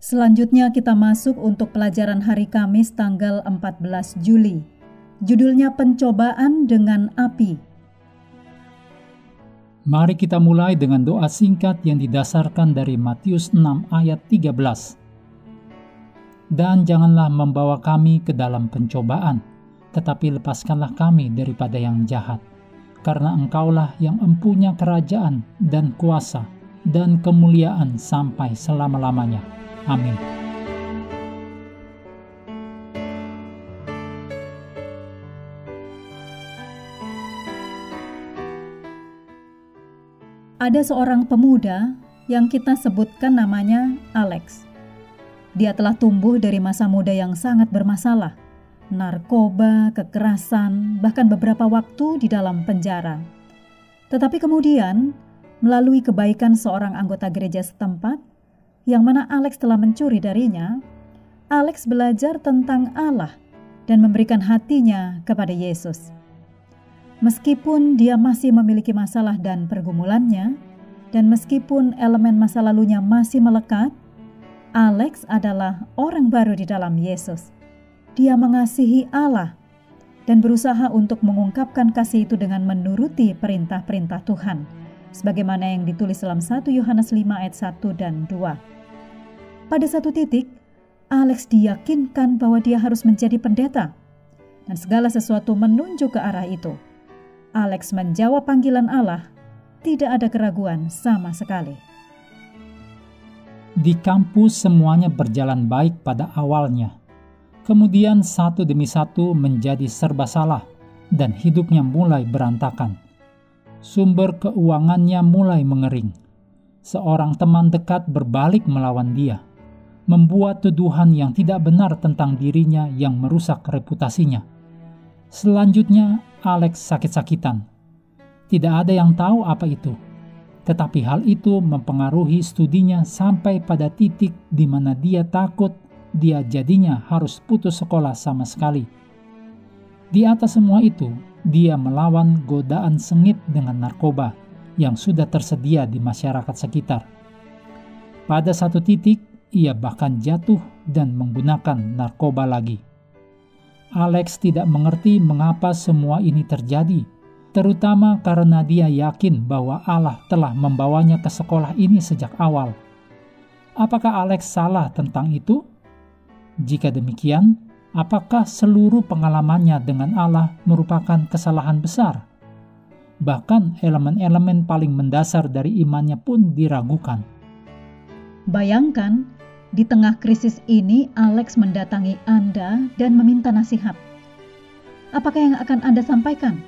Selanjutnya kita masuk untuk pelajaran hari Kamis tanggal 14 Juli. Judulnya Pencobaan dengan Api. Mari kita mulai dengan doa singkat yang didasarkan dari Matius 6 ayat 13. Dan janganlah membawa kami ke dalam pencobaan, tetapi lepaskanlah kami daripada yang jahat. Karena engkaulah yang empunya kerajaan dan kuasa dan kemuliaan sampai selama-lamanya. Amin. Ada seorang pemuda yang kita sebutkan namanya Alex. Dia telah tumbuh dari masa muda yang sangat bermasalah, narkoba, kekerasan, bahkan beberapa waktu di dalam penjara. Tetapi kemudian, melalui kebaikan seorang anggota gereja setempat, yang mana Alex telah mencuri darinya, Alex belajar tentang Allah dan memberikan hatinya kepada Yesus. Meskipun dia masih memiliki masalah dan pergumulannya, dan meskipun elemen masa lalunya masih melekat, Alex adalah orang baru di dalam Yesus. Dia mengasihi Allah dan berusaha untuk mengungkapkan kasih itu dengan menuruti perintah-perintah Tuhan, sebagaimana yang ditulis dalam 1 Yohanes 5 ayat 1 dan 2. Pada satu titik, Alex diyakinkan bahwa dia harus menjadi pendeta, dan segala sesuatu menunjuk ke arah itu. Alex menjawab panggilan Allah, tidak ada keraguan sama sekali. Di kampus semuanya berjalan baik pada awalnya. Kemudian satu demi satu menjadi serba salah dan hidupnya mulai berantakan. Sumber keuangannya mulai mengering. Seorang teman dekat berbalik melawan dia membuat tuduhan yang tidak benar tentang dirinya yang merusak reputasinya. Selanjutnya, Alex sakit-sakitan. Tidak ada yang tahu apa itu, tetapi hal itu mempengaruhi studinya sampai pada titik di mana dia takut dia jadinya harus putus sekolah sama sekali. Di atas semua itu, dia melawan godaan sengit dengan narkoba yang sudah tersedia di masyarakat sekitar. Pada satu titik, ia bahkan jatuh dan menggunakan narkoba lagi. Alex tidak mengerti mengapa semua ini terjadi, terutama karena dia yakin bahwa Allah telah membawanya ke sekolah ini sejak awal. Apakah Alex salah tentang itu? Jika demikian, apakah seluruh pengalamannya dengan Allah merupakan kesalahan besar? Bahkan elemen-elemen paling mendasar dari imannya pun diragukan. Bayangkan di tengah krisis ini, Alex mendatangi Anda dan meminta nasihat. Apakah yang akan Anda sampaikan?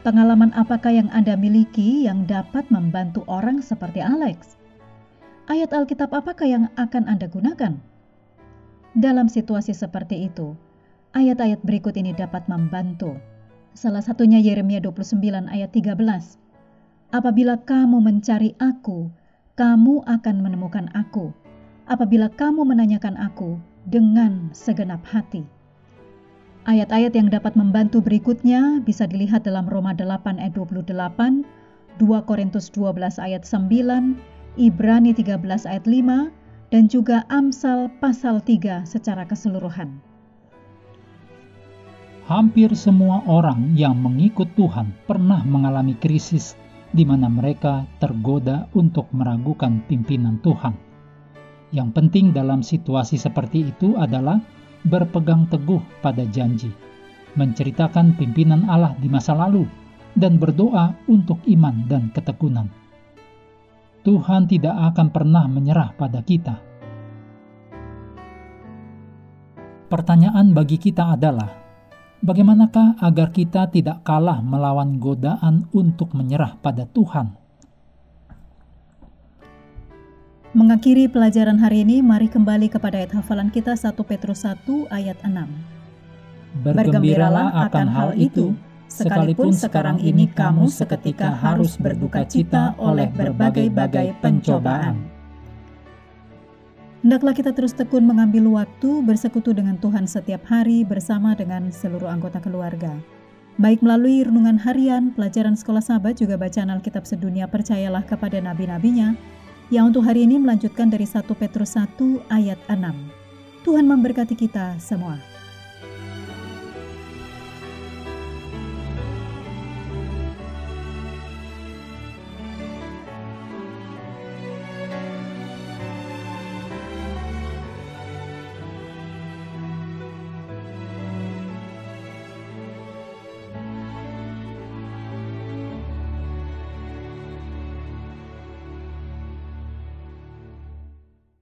Pengalaman apakah yang Anda miliki yang dapat membantu orang seperti Alex? Ayat Alkitab apakah yang akan Anda gunakan? Dalam situasi seperti itu, ayat-ayat berikut ini dapat membantu. Salah satunya Yeremia 29 ayat 13. Apabila kamu mencari aku, kamu akan menemukan aku apabila kamu menanyakan aku dengan segenap hati. Ayat-ayat yang dapat membantu berikutnya bisa dilihat dalam Roma 8 ayat 28, 2 Korintus 12 ayat 9, Ibrani 13 ayat 5, dan juga Amsal pasal 3 secara keseluruhan. Hampir semua orang yang mengikut Tuhan pernah mengalami krisis di mana mereka tergoda untuk meragukan pimpinan Tuhan Yang penting dalam situasi seperti itu adalah berpegang teguh pada janji, menceritakan pimpinan Allah di masa lalu, dan berdoa untuk iman dan ketekunan. Tuhan tidak akan pernah menyerah pada kita. Pertanyaan bagi kita adalah, bagaimanakah agar kita tidak kalah melawan godaan untuk menyerah pada Tuhan? Mengakhiri pelajaran hari ini, mari kembali kepada ayat hafalan kita 1 Petrus 1 ayat 6. Bergembiralah akan hal itu, sekalipun sekarang ini kamu seketika harus berduka cita oleh berbagai-bagai pencobaan. Hendaklah kita terus tekun mengambil waktu bersekutu dengan Tuhan setiap hari bersama dengan seluruh anggota keluarga. Baik melalui renungan harian, pelajaran sekolah sahabat, juga bacaan Alkitab sedunia, percayalah kepada nabi-nabinya, yang untuk hari ini melanjutkan dari 1 Petrus 1 ayat 6. Tuhan memberkati kita semua.